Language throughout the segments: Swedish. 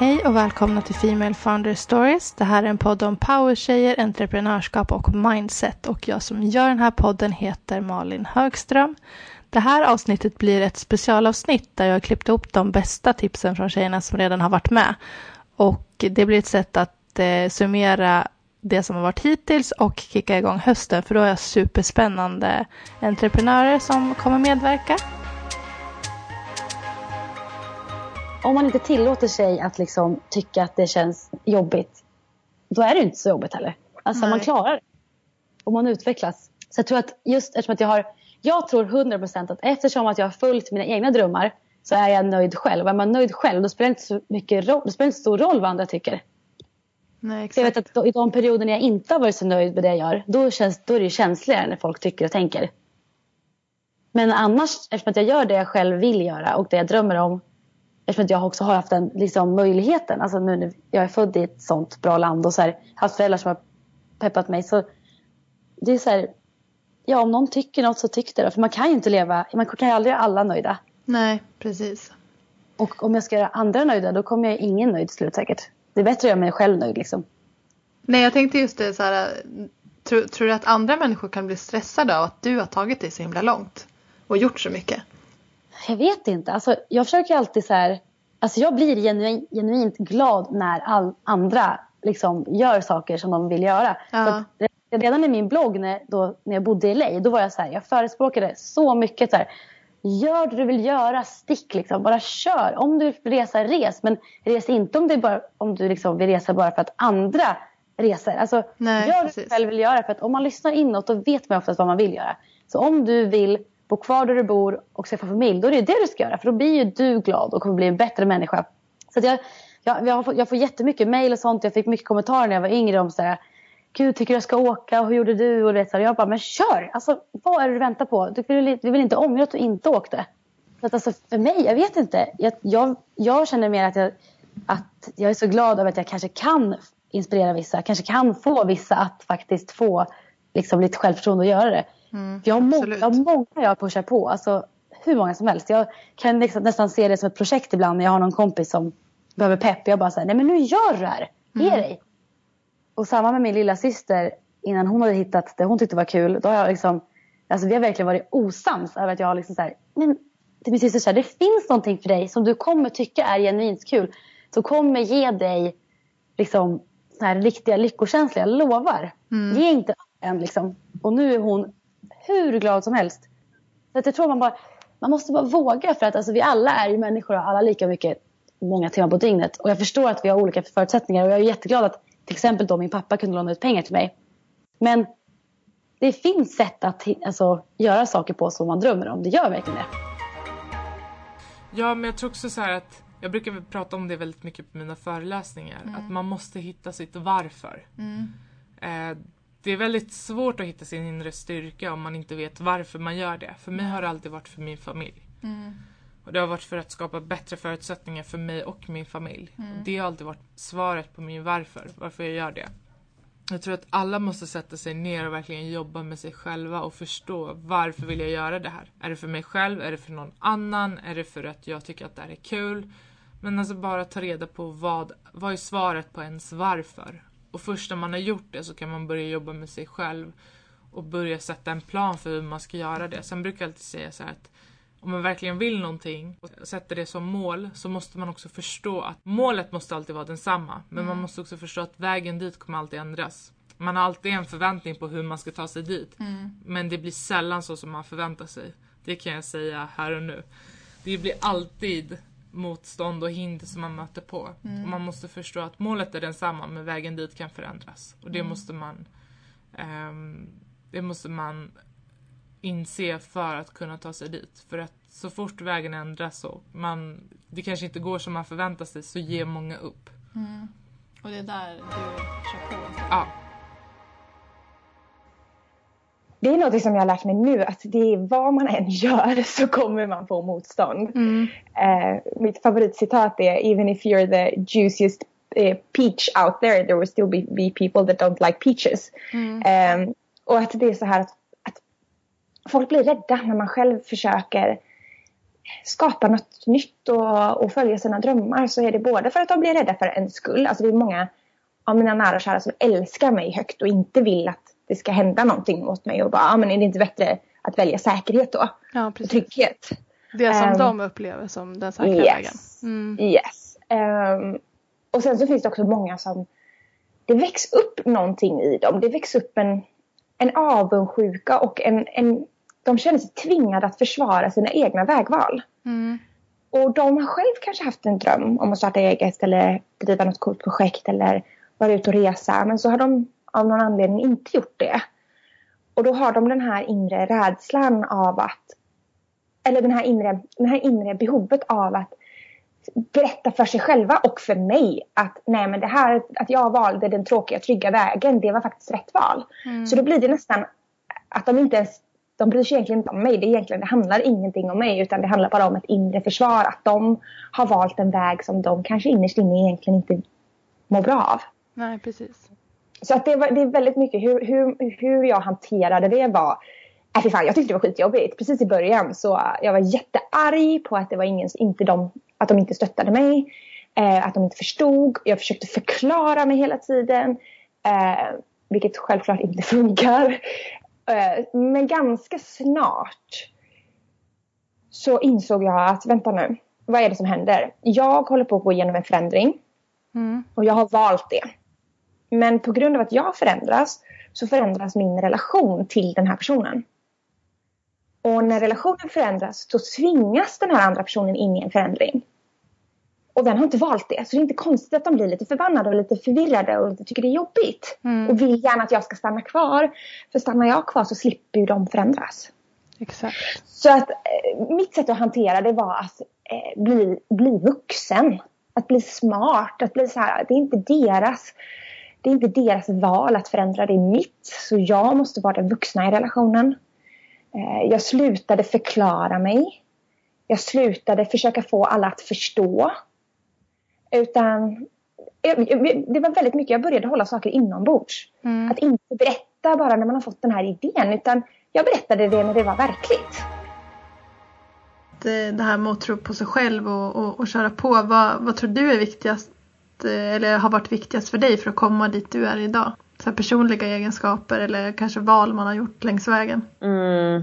Hej och välkomna till Female Founder Stories. Det här är en podd om powertjejer, entreprenörskap och mindset. Och jag som gör den här podden heter Malin Högström. Det här avsnittet blir ett specialavsnitt där jag har klippt ihop de bästa tipsen från tjejerna som redan har varit med. Och det blir ett sätt att eh, summera det som har varit hittills och kicka igång hösten för då har jag superspännande entreprenörer som kommer medverka. Om man inte tillåter sig att liksom tycka att det känns jobbigt, då är det inte så jobbigt heller. Alltså Nej. man klarar det. Och man utvecklas. Så jag tror att just eftersom att jag har, jag tror 100% att eftersom att jag har följt mina egna drömmar så är jag nöjd själv. Och är man nöjd själv då spelar det inte så mycket roll, spelar inte stor roll vad andra tycker. Nej, exakt. jag vet att då, i de perioder när jag inte har varit så nöjd med det jag gör, då, känns, då är det känsligare när folk tycker och tänker. Men annars, eftersom att jag gör det jag själv vill göra och det jag drömmer om, eftersom att jag också har haft den liksom, möjligheten, alltså nu när jag är född i ett sånt bra land och så här, haft föräldrar som har peppat mig, så det är så här, ja om någon tycker något så tycker det. För man kan ju inte leva, man kan ju aldrig göra alla nöjda. Nej, precis. Och om jag ska göra andra nöjda då kommer jag ingen nöjd slut säkert. Det är bättre att göra mig själv nöjd liksom. Nej, jag tänkte just det så här. Tror, tror du att andra människor kan bli stressade av att du har tagit dig så himla långt? Och gjort så mycket? Jag vet inte. Alltså, jag försöker alltid så här. Alltså jag blir genuint, genuint glad när all, andra liksom gör saker som de vill göra. Ja. redan i min blogg när, då, när jag bodde i LA, då var jag så här, jag förespråkade så mycket så här, Gör det du vill göra, stick liksom. Bara kör. Om du vill resa, res. Men res inte om, det bara, om du liksom vill resa bara för att andra reser. Alltså, Nej, gör precis. det du själv vill göra. För att om man lyssnar inåt då vet man oftast vad man vill göra. Så om du vill bo kvar där du bor och skaffa familj, då är det det du ska göra. För då blir ju du glad och kommer bli en bättre människa. Så jag, jag, jag, får, jag får jättemycket mail och sånt. Jag fick mycket kommentarer när jag var yngre om så här, Gud, tycker du jag ska åka? Hur gjorde du? Och det, så jag bara, men kör! Alltså, vad är det du väntar på? Du vill, du vill inte ångra att du inte åkte. Så att, alltså, för mig, jag vet inte. Jag, jag, jag känner mer att jag, att jag är så glad över att jag kanske kan inspirera vissa. Kanske kan få vissa att faktiskt få liksom, lite självförtroende att göra det. Mm, jag, har må, jag har många jag pushar på. Alltså, hur många som helst. Jag kan liksom nästan se det som ett projekt ibland när jag har någon kompis som behöver pepp. Jag bara säger, nej men nu gör du det här. Ge Mm. dig. Och samma med min lilla syster innan hon hade hittat det hon tyckte var kul. Då har jag liksom, alltså vi har verkligen varit osams över att jag har liksom så här, men till min syster så här, det finns någonting för dig som du kommer tycka är genuint kul. Som kommer ge dig liksom så här riktiga lyckokänslor, jag lovar. Mm. Ge inte upp än liksom. Och nu är hon hur glad som helst. Så att jag tror man bara, man måste bara våga för att alltså, vi alla är ju människor och alla lika mycket, många timmar på dygnet. Och jag förstår att vi har olika förutsättningar och jag är jätteglad att till exempel då min pappa kunde låna ut pengar till mig. Men det finns sätt att alltså, göra saker på som man drömmer om. Det gör verkligen det. Ja, men jag tror också så här att jag brukar prata om det väldigt mycket på mina föreläsningar. Att man måste hitta sitt varför. Mm. Eh, det är väldigt svårt att hitta sin inre styrka om man inte vet varför man gör det. För mig har det alltid varit för min familj. Mm. Och det har varit för att skapa bättre förutsättningar för mig och min familj. Mm. Och det har alltid varit svaret på min varför, varför jag gör det. Jag tror att alla måste sätta sig ner och verkligen jobba med sig själva och förstå varför vill jag göra det här? Är det för mig själv? Är det för någon annan? Är det för att jag tycker att det här är kul? Men alltså bara ta reda på vad, vad är svaret på ens varför? Och först när man har gjort det så kan man börja jobba med sig själv och börja sätta en plan för hur man ska göra det. Sen brukar jag alltid säga så här att om man verkligen vill någonting och sätter det som mål så måste man också förstå att målet måste alltid vara densamma. Men man måste också förstå att vägen dit kommer alltid ändras. Man har alltid en förväntning på hur man ska ta sig dit. Men det blir sällan så som man förväntar sig. Det kan jag säga här och nu. Det blir alltid motstånd och hinder som man möter på. Och man måste förstå att målet är densamma men vägen dit kan förändras. Och det måste man ehm, det måste man inse för att kunna ta sig dit. För att så fort vägen ändras och man, det kanske inte går som man förväntar sig så ger många upp. Mm. Och det är där du kör på? Ja, Det är något som jag har lärt mig nu att det är vad man än gör så kommer man få motstånd. Mm. Eh, mitt favoritcitat är Even if you're the juiciest eh, peach out there there will still be, be people that don't like peaches. Mm. Eh, och att det är så här att, att folk blir rädda när man själv försöker skapa något nytt och, och följa sina drömmar så är det både för att de blir rädda för en skull. Alltså det är många av mina nära och kära som älskar mig högt och inte vill att det ska hända någonting mot mig och bara, ja men är det inte bättre att välja säkerhet då? Ja, precis. trygghet. Det som Ehm, de upplever som den säkra yes. vägen. Mm. Yes. Ehm, och sen så finns det också många som det väcks upp någonting i dem. Det väcks upp en, en avundsjuka och en, en, de känner sig tvingade att försvara sina egna vägval. Mm. Och de har själv kanske haft en dröm om att starta eget eller driva något coolt projekt eller vara ute och resa. Men så har de av någon anledning inte gjort det. Och då har de den här inre rädslan av att eller den här inre, den här inre behovet av att berätta för sig själva och för mig att nej men det här att jag valde den tråkiga trygga vägen det var faktiskt rätt val. Mm. Så då blir det nästan att de inte ens de bryr sig egentligen inte om mig. Det, är egentligen, det handlar ingenting om mig utan det handlar bara om ett inre försvar. Att de har valt en väg som de kanske innerst inne egentligen inte mår bra av. Nej, precis. Så att det, var, det är väldigt mycket hur, hur, hur jag hanterade det var Äh, fy fan, jag tyckte det var skitjobbigt. Precis i början så jag var jättearg på att det var ingen, inte de, att de inte stöttade mig. Eh, att de inte förstod. Jag försökte förklara mig hela tiden. Eh, vilket självklart inte funkar. Eh, men ganska snart så insåg jag att vänta nu. Vad är det som händer? Jag håller på att gå igenom en förändring. Mm. Och jag har valt det. Men på grund av att jag förändras så förändras min relation till den här personen. Och när relationen förändras så tvingas den här andra personen in i en förändring. Och den har inte valt det. Så det är inte konstigt att de blir lite förbannade och lite förvirrade och tycker det är jobbigt. Mm. Och vill gärna att jag ska stanna kvar. För stannar jag kvar så slipper ju de förändras. Exakt. Så att eh, mitt sätt att hantera det var att eh, bli, bli vuxen. Att bli smart. Att bli så här, det är inte deras det är inte deras val att förändra, det är mitt. Så jag måste vara den vuxna i relationen. Eh, jag slutade förklara mig. Jag slutade försöka få alla att förstå. Utan det var väldigt mycket, jag började hålla saker inombords. Mm. Att inte berätta bara när man har fått den här idén utan jag berättade det när det var verkligt. Det, det här med att tro på sig själv och, och, och köra på. Vad, vad tror du är viktigast Eh, eller har varit viktigast för dig för att komma dit du är idag? Så här personliga egenskaper eller kanske val man har gjort längs vägen? Mm.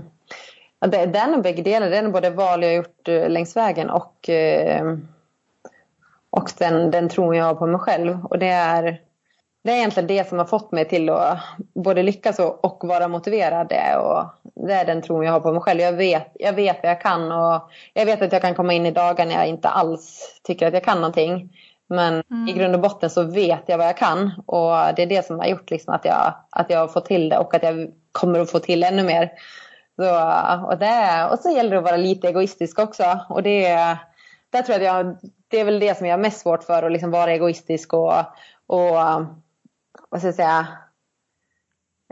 Ja, det, det är nog bägge delar. Det är nog både val jag har gjort eh, längs vägen och, eh, och den, den tron jag har på mig själv. Och det är, det är egentligen det som har fått mig till att både lyckas och, och vara motiverad. Det, och det är den tron jag har på mig själv. Jag vet, jag vet vad jag kan och jag vet att jag kan komma in i dagar när jag inte alls tycker att jag kan någonting. Men i grund och botten så vet jag vad jag kan och det är det som har gjort liksom att, jag, att jag har fått till det och att jag kommer att få till ännu mer. Så, och, det, och så gäller det att vara lite egoistisk också. Och det, där tror jag jag, det är väl det som jag har mest svårt för, att liksom vara egoistisk och, och vad ska jag säga,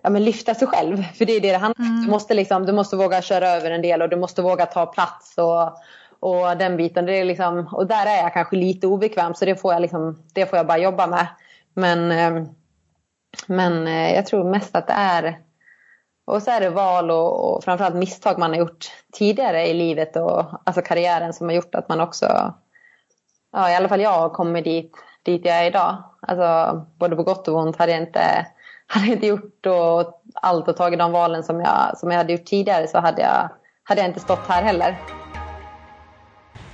ja, men lyfta sig själv. För det är det det handlar om. Du, måste liksom, du måste våga köra över en del och du måste våga ta plats. Och, och den biten. Det är liksom, och där är jag kanske lite obekväm så det får jag, liksom, det får jag bara jobba med. Men, ehm, men eh, jag tror mest att det är och så är det val och, och framförallt misstag man har gjort tidigare i livet och alltså karriären som har gjort att man också, ja i alla fall jag har kommit dit, dit jag är idag. Alltså både på gott och ont hade jag inte, hade jag inte gjort och allt och tagit de valen som jag, som jag hade gjort tidigare så hade jag, hade jag inte stått här heller.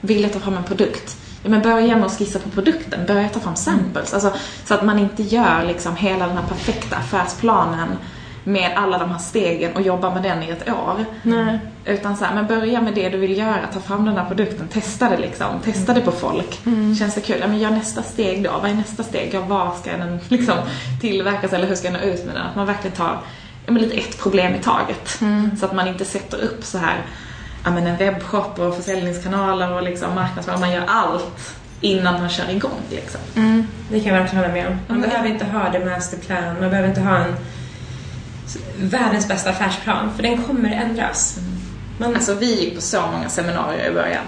Vill jag ta fram en produkt? Ja, men börja med att skissa på produkten. Börja ta fram samples. Alltså, så att man inte gör liksom hela den här perfekta affärsplanen med alla de här stegen och jobbar med den i ett år. Nej. Utan så här, men börja med det du vill göra. Ta fram den här produkten. Testa det liksom. Testa det på folk. Känns det kul? Ja, men gör nästa steg då. Vad är nästa steg? Ja, var ska den liksom tillverkas eller hur ska jag nå ut med den? Att man verkligen tar ja, lite ett problem i taget. Så att man inte sätter upp så här ja, men en webbshop och försäljningskanaler och liksom marknadsföring. Man gör allt innan man kör igång liksom. Det kan jag verkligen hålla med om. Man behöver inte ha the masterplan, man behöver inte ha en världens bästa affärsplan, för den kommer ändras. Man, Alltså vi gick på så många seminarier i början.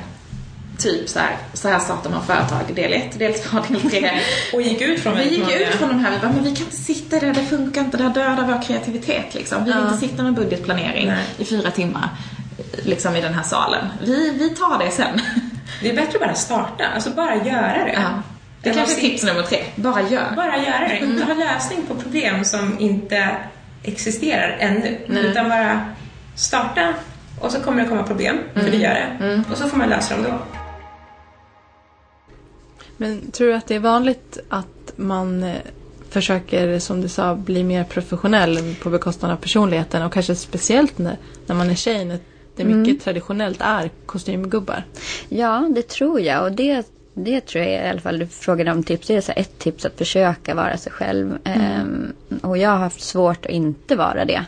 Typ så här, så här startar man företag, del 1, del 2, del 3. och gick ut från Vi gick många. ut från de här, vi bara, men vi kan inte sitta där, det funkar inte, det här dödar vår kreativitet liksom. Vi vill inte sitta med budgetplanering Nej. i fyra timmar. Liksom i den här salen. Vi, vi tar det sen. Det är bättre att bara starta, alltså bara göra det. Ja. Det Än kanske är tips nummer tre. Bara gör. Bara göra det. Inte ha lösning på problem som inte existerar ännu. Utan bara starta och så kommer det komma problem, för det gör det. Och så får man lösa dem då. Men tror du att det är vanligt att man eh, försöker, som du sa, bli mer professionell på bekostnad av personligheten och kanske speciellt när, när man är tjej, när det mycket traditionellt är kostymgubbar? Ja, det tror jag. Och det, det tror jag i alla fall, du frågade om tips. Det är så ett tips att försöka vara sig själv. Ehm, och jag har haft svårt att inte vara det.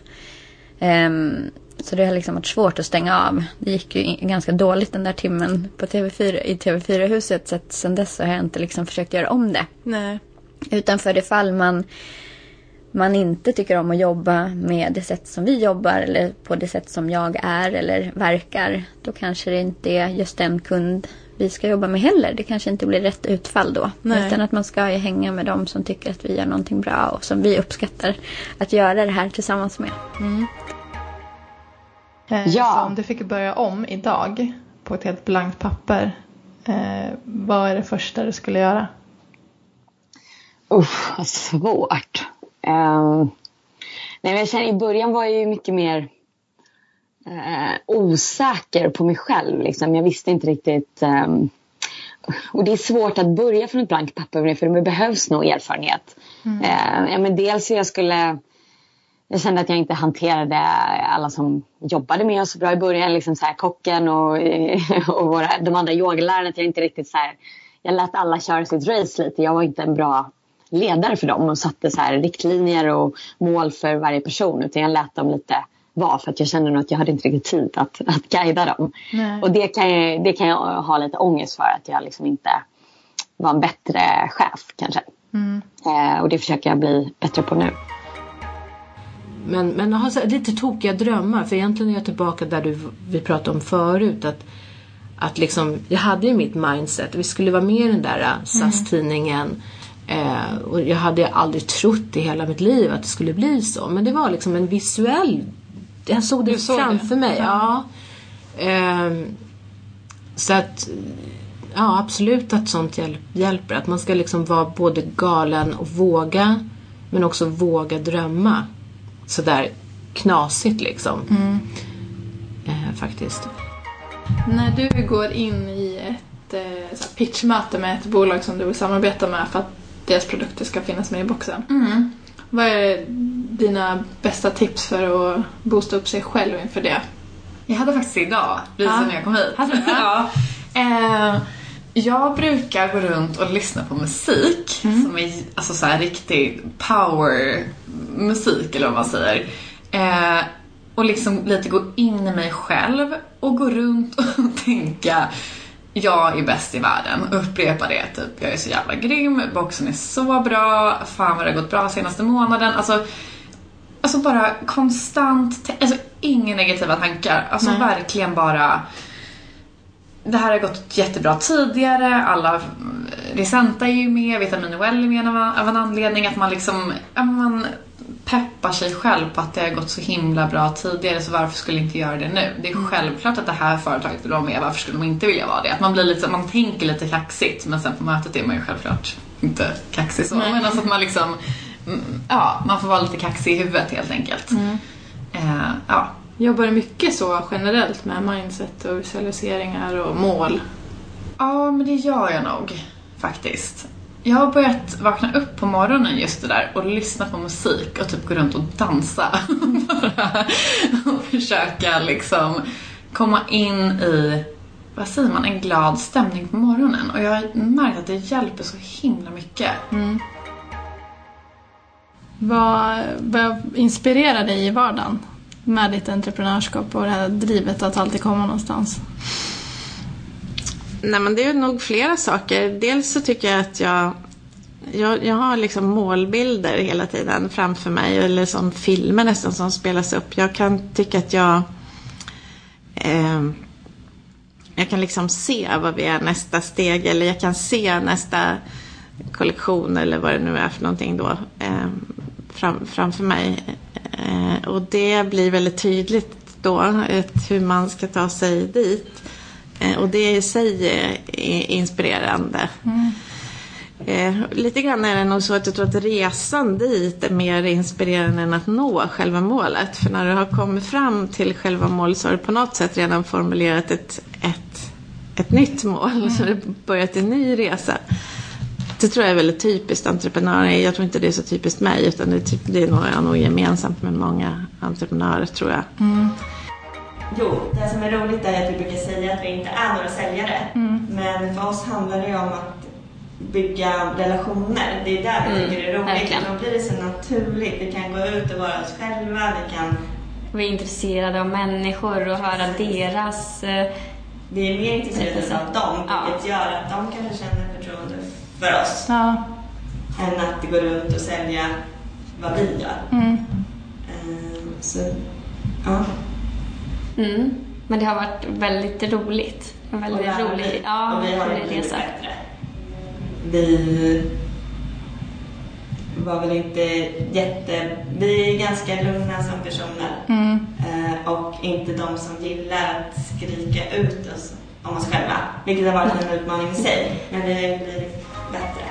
Ehm, så det har liksom varit svårt att stänga av. Det gick ju ganska dåligt den där timmen på TV4, i TV4-huset. Så att sen dess så har jag inte liksom försökt göra om det. Nej. Utan för det fall man, man inte tycker om att jobba med det sätt som vi jobbar eller på det sätt som jag är eller verkar. Då kanske det inte är just den kund vi ska jobba med heller. Det kanske inte blir rätt utfall då. Nej. Utan att man ska ju hänga med dem som tycker att vi gör någonting bra och som vi uppskattar att göra det här tillsammans med. Eh, Ja. Så om du fick börja om idag på ett helt blankt papper, eh, vad är det första du skulle göra? Usch, vad svårt. Ehm, nej, jag känner, I början var jag ju mycket mer eh, osäker på mig själv. Liksom. Jag visste inte riktigt. ehm, och det är svårt att börja från ett blankt papper för det behövs nog erfarenhet. Eh, ja, men dels hur jag skulle... Jag kände att jag inte hanterade alla som jobbade med oss så bra i början. Liksom så här, kocken och, och våra, de andra yogalärarna. Att jag inte riktigt så här, jag lät alla köra sitt race lite. Jag var inte en bra ledare för dem och satte så här riktlinjer och mål för varje person. Utan jag lät dem lite vara för att jag kände nog att jag hade inte riktigt tid att, att guida dem. Nej. Och det kan, jag, det kan jag ha lite ångest för att jag liksom inte var en bättre chef kanske. Eh, och det försöker jag bli bättre på nu. Men, men här lite tokiga drömmar. För egentligen är jag tillbaka där du, vi pratade om förut. Att, att liksom, jag hade ju mitt mindset. Vi skulle vara med i den där äh, SAS-tidningen. Eh, och jag hade aldrig trott i hela mitt liv att det skulle bli så. Men det var liksom en visuell... Jag såg det Du såg framför det? mig. Ja. Ehm, så att... Ja, absolut att sånt hjälp, hjälper. Att man ska liksom vara både galen och våga. Men också våga drömma. Sådär knasigt liksom. Eh, faktiskt. När du går in i ett eh, pitchmöte med ett bolag som du vill samarbeta med för att deras produkter ska finnas med i boxen. Vad är dina bästa tips för att boosta upp sig själv inför det? Jag hade faktiskt idag, precis Ja. när jag kom hit. Ja. eh, jag brukar gå runt och lyssna på musik som är alltså så här riktig power musik eller vad man säger. Eh, och liksom lite gå in i mig själv och gå runt och tänka jag är bäst i världen. Upprepa det typ. Jag är så jävla grym, boxen är så bra, fan vad det har gått bra senaste månaden. Alltså, Alltså bara konstant, alltså inga negativa tankar. Alltså verkligen bara det här har gått jättebra tidigare, alla Risenta är ju med, Vitamin Well är med av, en anledning. Att man liksom, man peppar sig själv på att det har gått så himla bra tidigare så varför skulle inte göra det nu? Det är självklart att det här företaget vill vara med, varför skulle de inte vilja vara det? Att man blir lite, man tänker lite kaxigt men sen på mötet är man ju självklart inte kaxig så. Men alltså att man liksom, mm, ja, man får vara lite kaxig i huvudet helt enkelt. Eh, ja. Jobbar du mycket så generellt med mindset och visualiseringar och mål? Ja, men det gör jag nog faktiskt. Jag har börjat vakna upp på morgonen just det där och lyssna på musik och typ gå runt och dansa. Bara och försöka liksom komma in i, vad säger man, en glad stämning på morgonen. Och jag har märkt att det hjälper så himla mycket. Mm. Vad, vad inspirerar dig i vardagen med ditt entreprenörskap och det här drivet att alltid komma någonstans? Nej men det är nog flera saker. Dels så tycker jag att jag jag, jag har liksom målbilder hela tiden framför mig eller som filmer nästan som spelas upp. Jag kan tycka att jag eh, jag kan liksom se vad vi är nästa steg eller jag kan se nästa kollektion eller vad det nu är för någonting då eh, fram, framför mig. Eh, och det blir väldigt tydligt då, ett, hur man ska ta sig dit. Eh, och det i sig är inspirerande. Mm. Eh, lite grann är det nog så att jag tror att resan dit är mer inspirerande än att nå själva målet. För när du har kommit fram till själva målet så har du på något sätt redan formulerat ett, ett, ett nytt mål. Mm. Så du börjat en ny resa. Det tror jag är väldigt typiskt entreprenörer. Jag tror inte det är så typiskt mig utan det är, typ, det är nog, är nog gemensamt med många entreprenörer tror jag. Mm. Jo, det som är roligt är att vi brukar säga att vi inte är några säljare. Mm. Men för oss handlar det om att bygga relationer. Det är där vi mm, tycker det är roligt. Verkligen. Då blir det så naturligt. Vi kan gå ut och vara oss själva. Vi kan... Vi är intresserade av människor och höra deras... Eh, vi är mer intresserade av dem, vilket ja. gör att de kanske känner förtroende för oss. Ja. Än att gå runt och sälja vad vi gör. Mm. Um, så, ja. Mm. Men det har varit väldigt roligt. En väldigt rolig, ja, och vi har rolig resa. Bättre vi var väl inte jätte... Vi är ganska lugna som personer. Mm. Eh, och inte de som gillar att skrika ut oss om oss själva. Vilket har varit en utmaning i sig. Men vi har blivit bättre.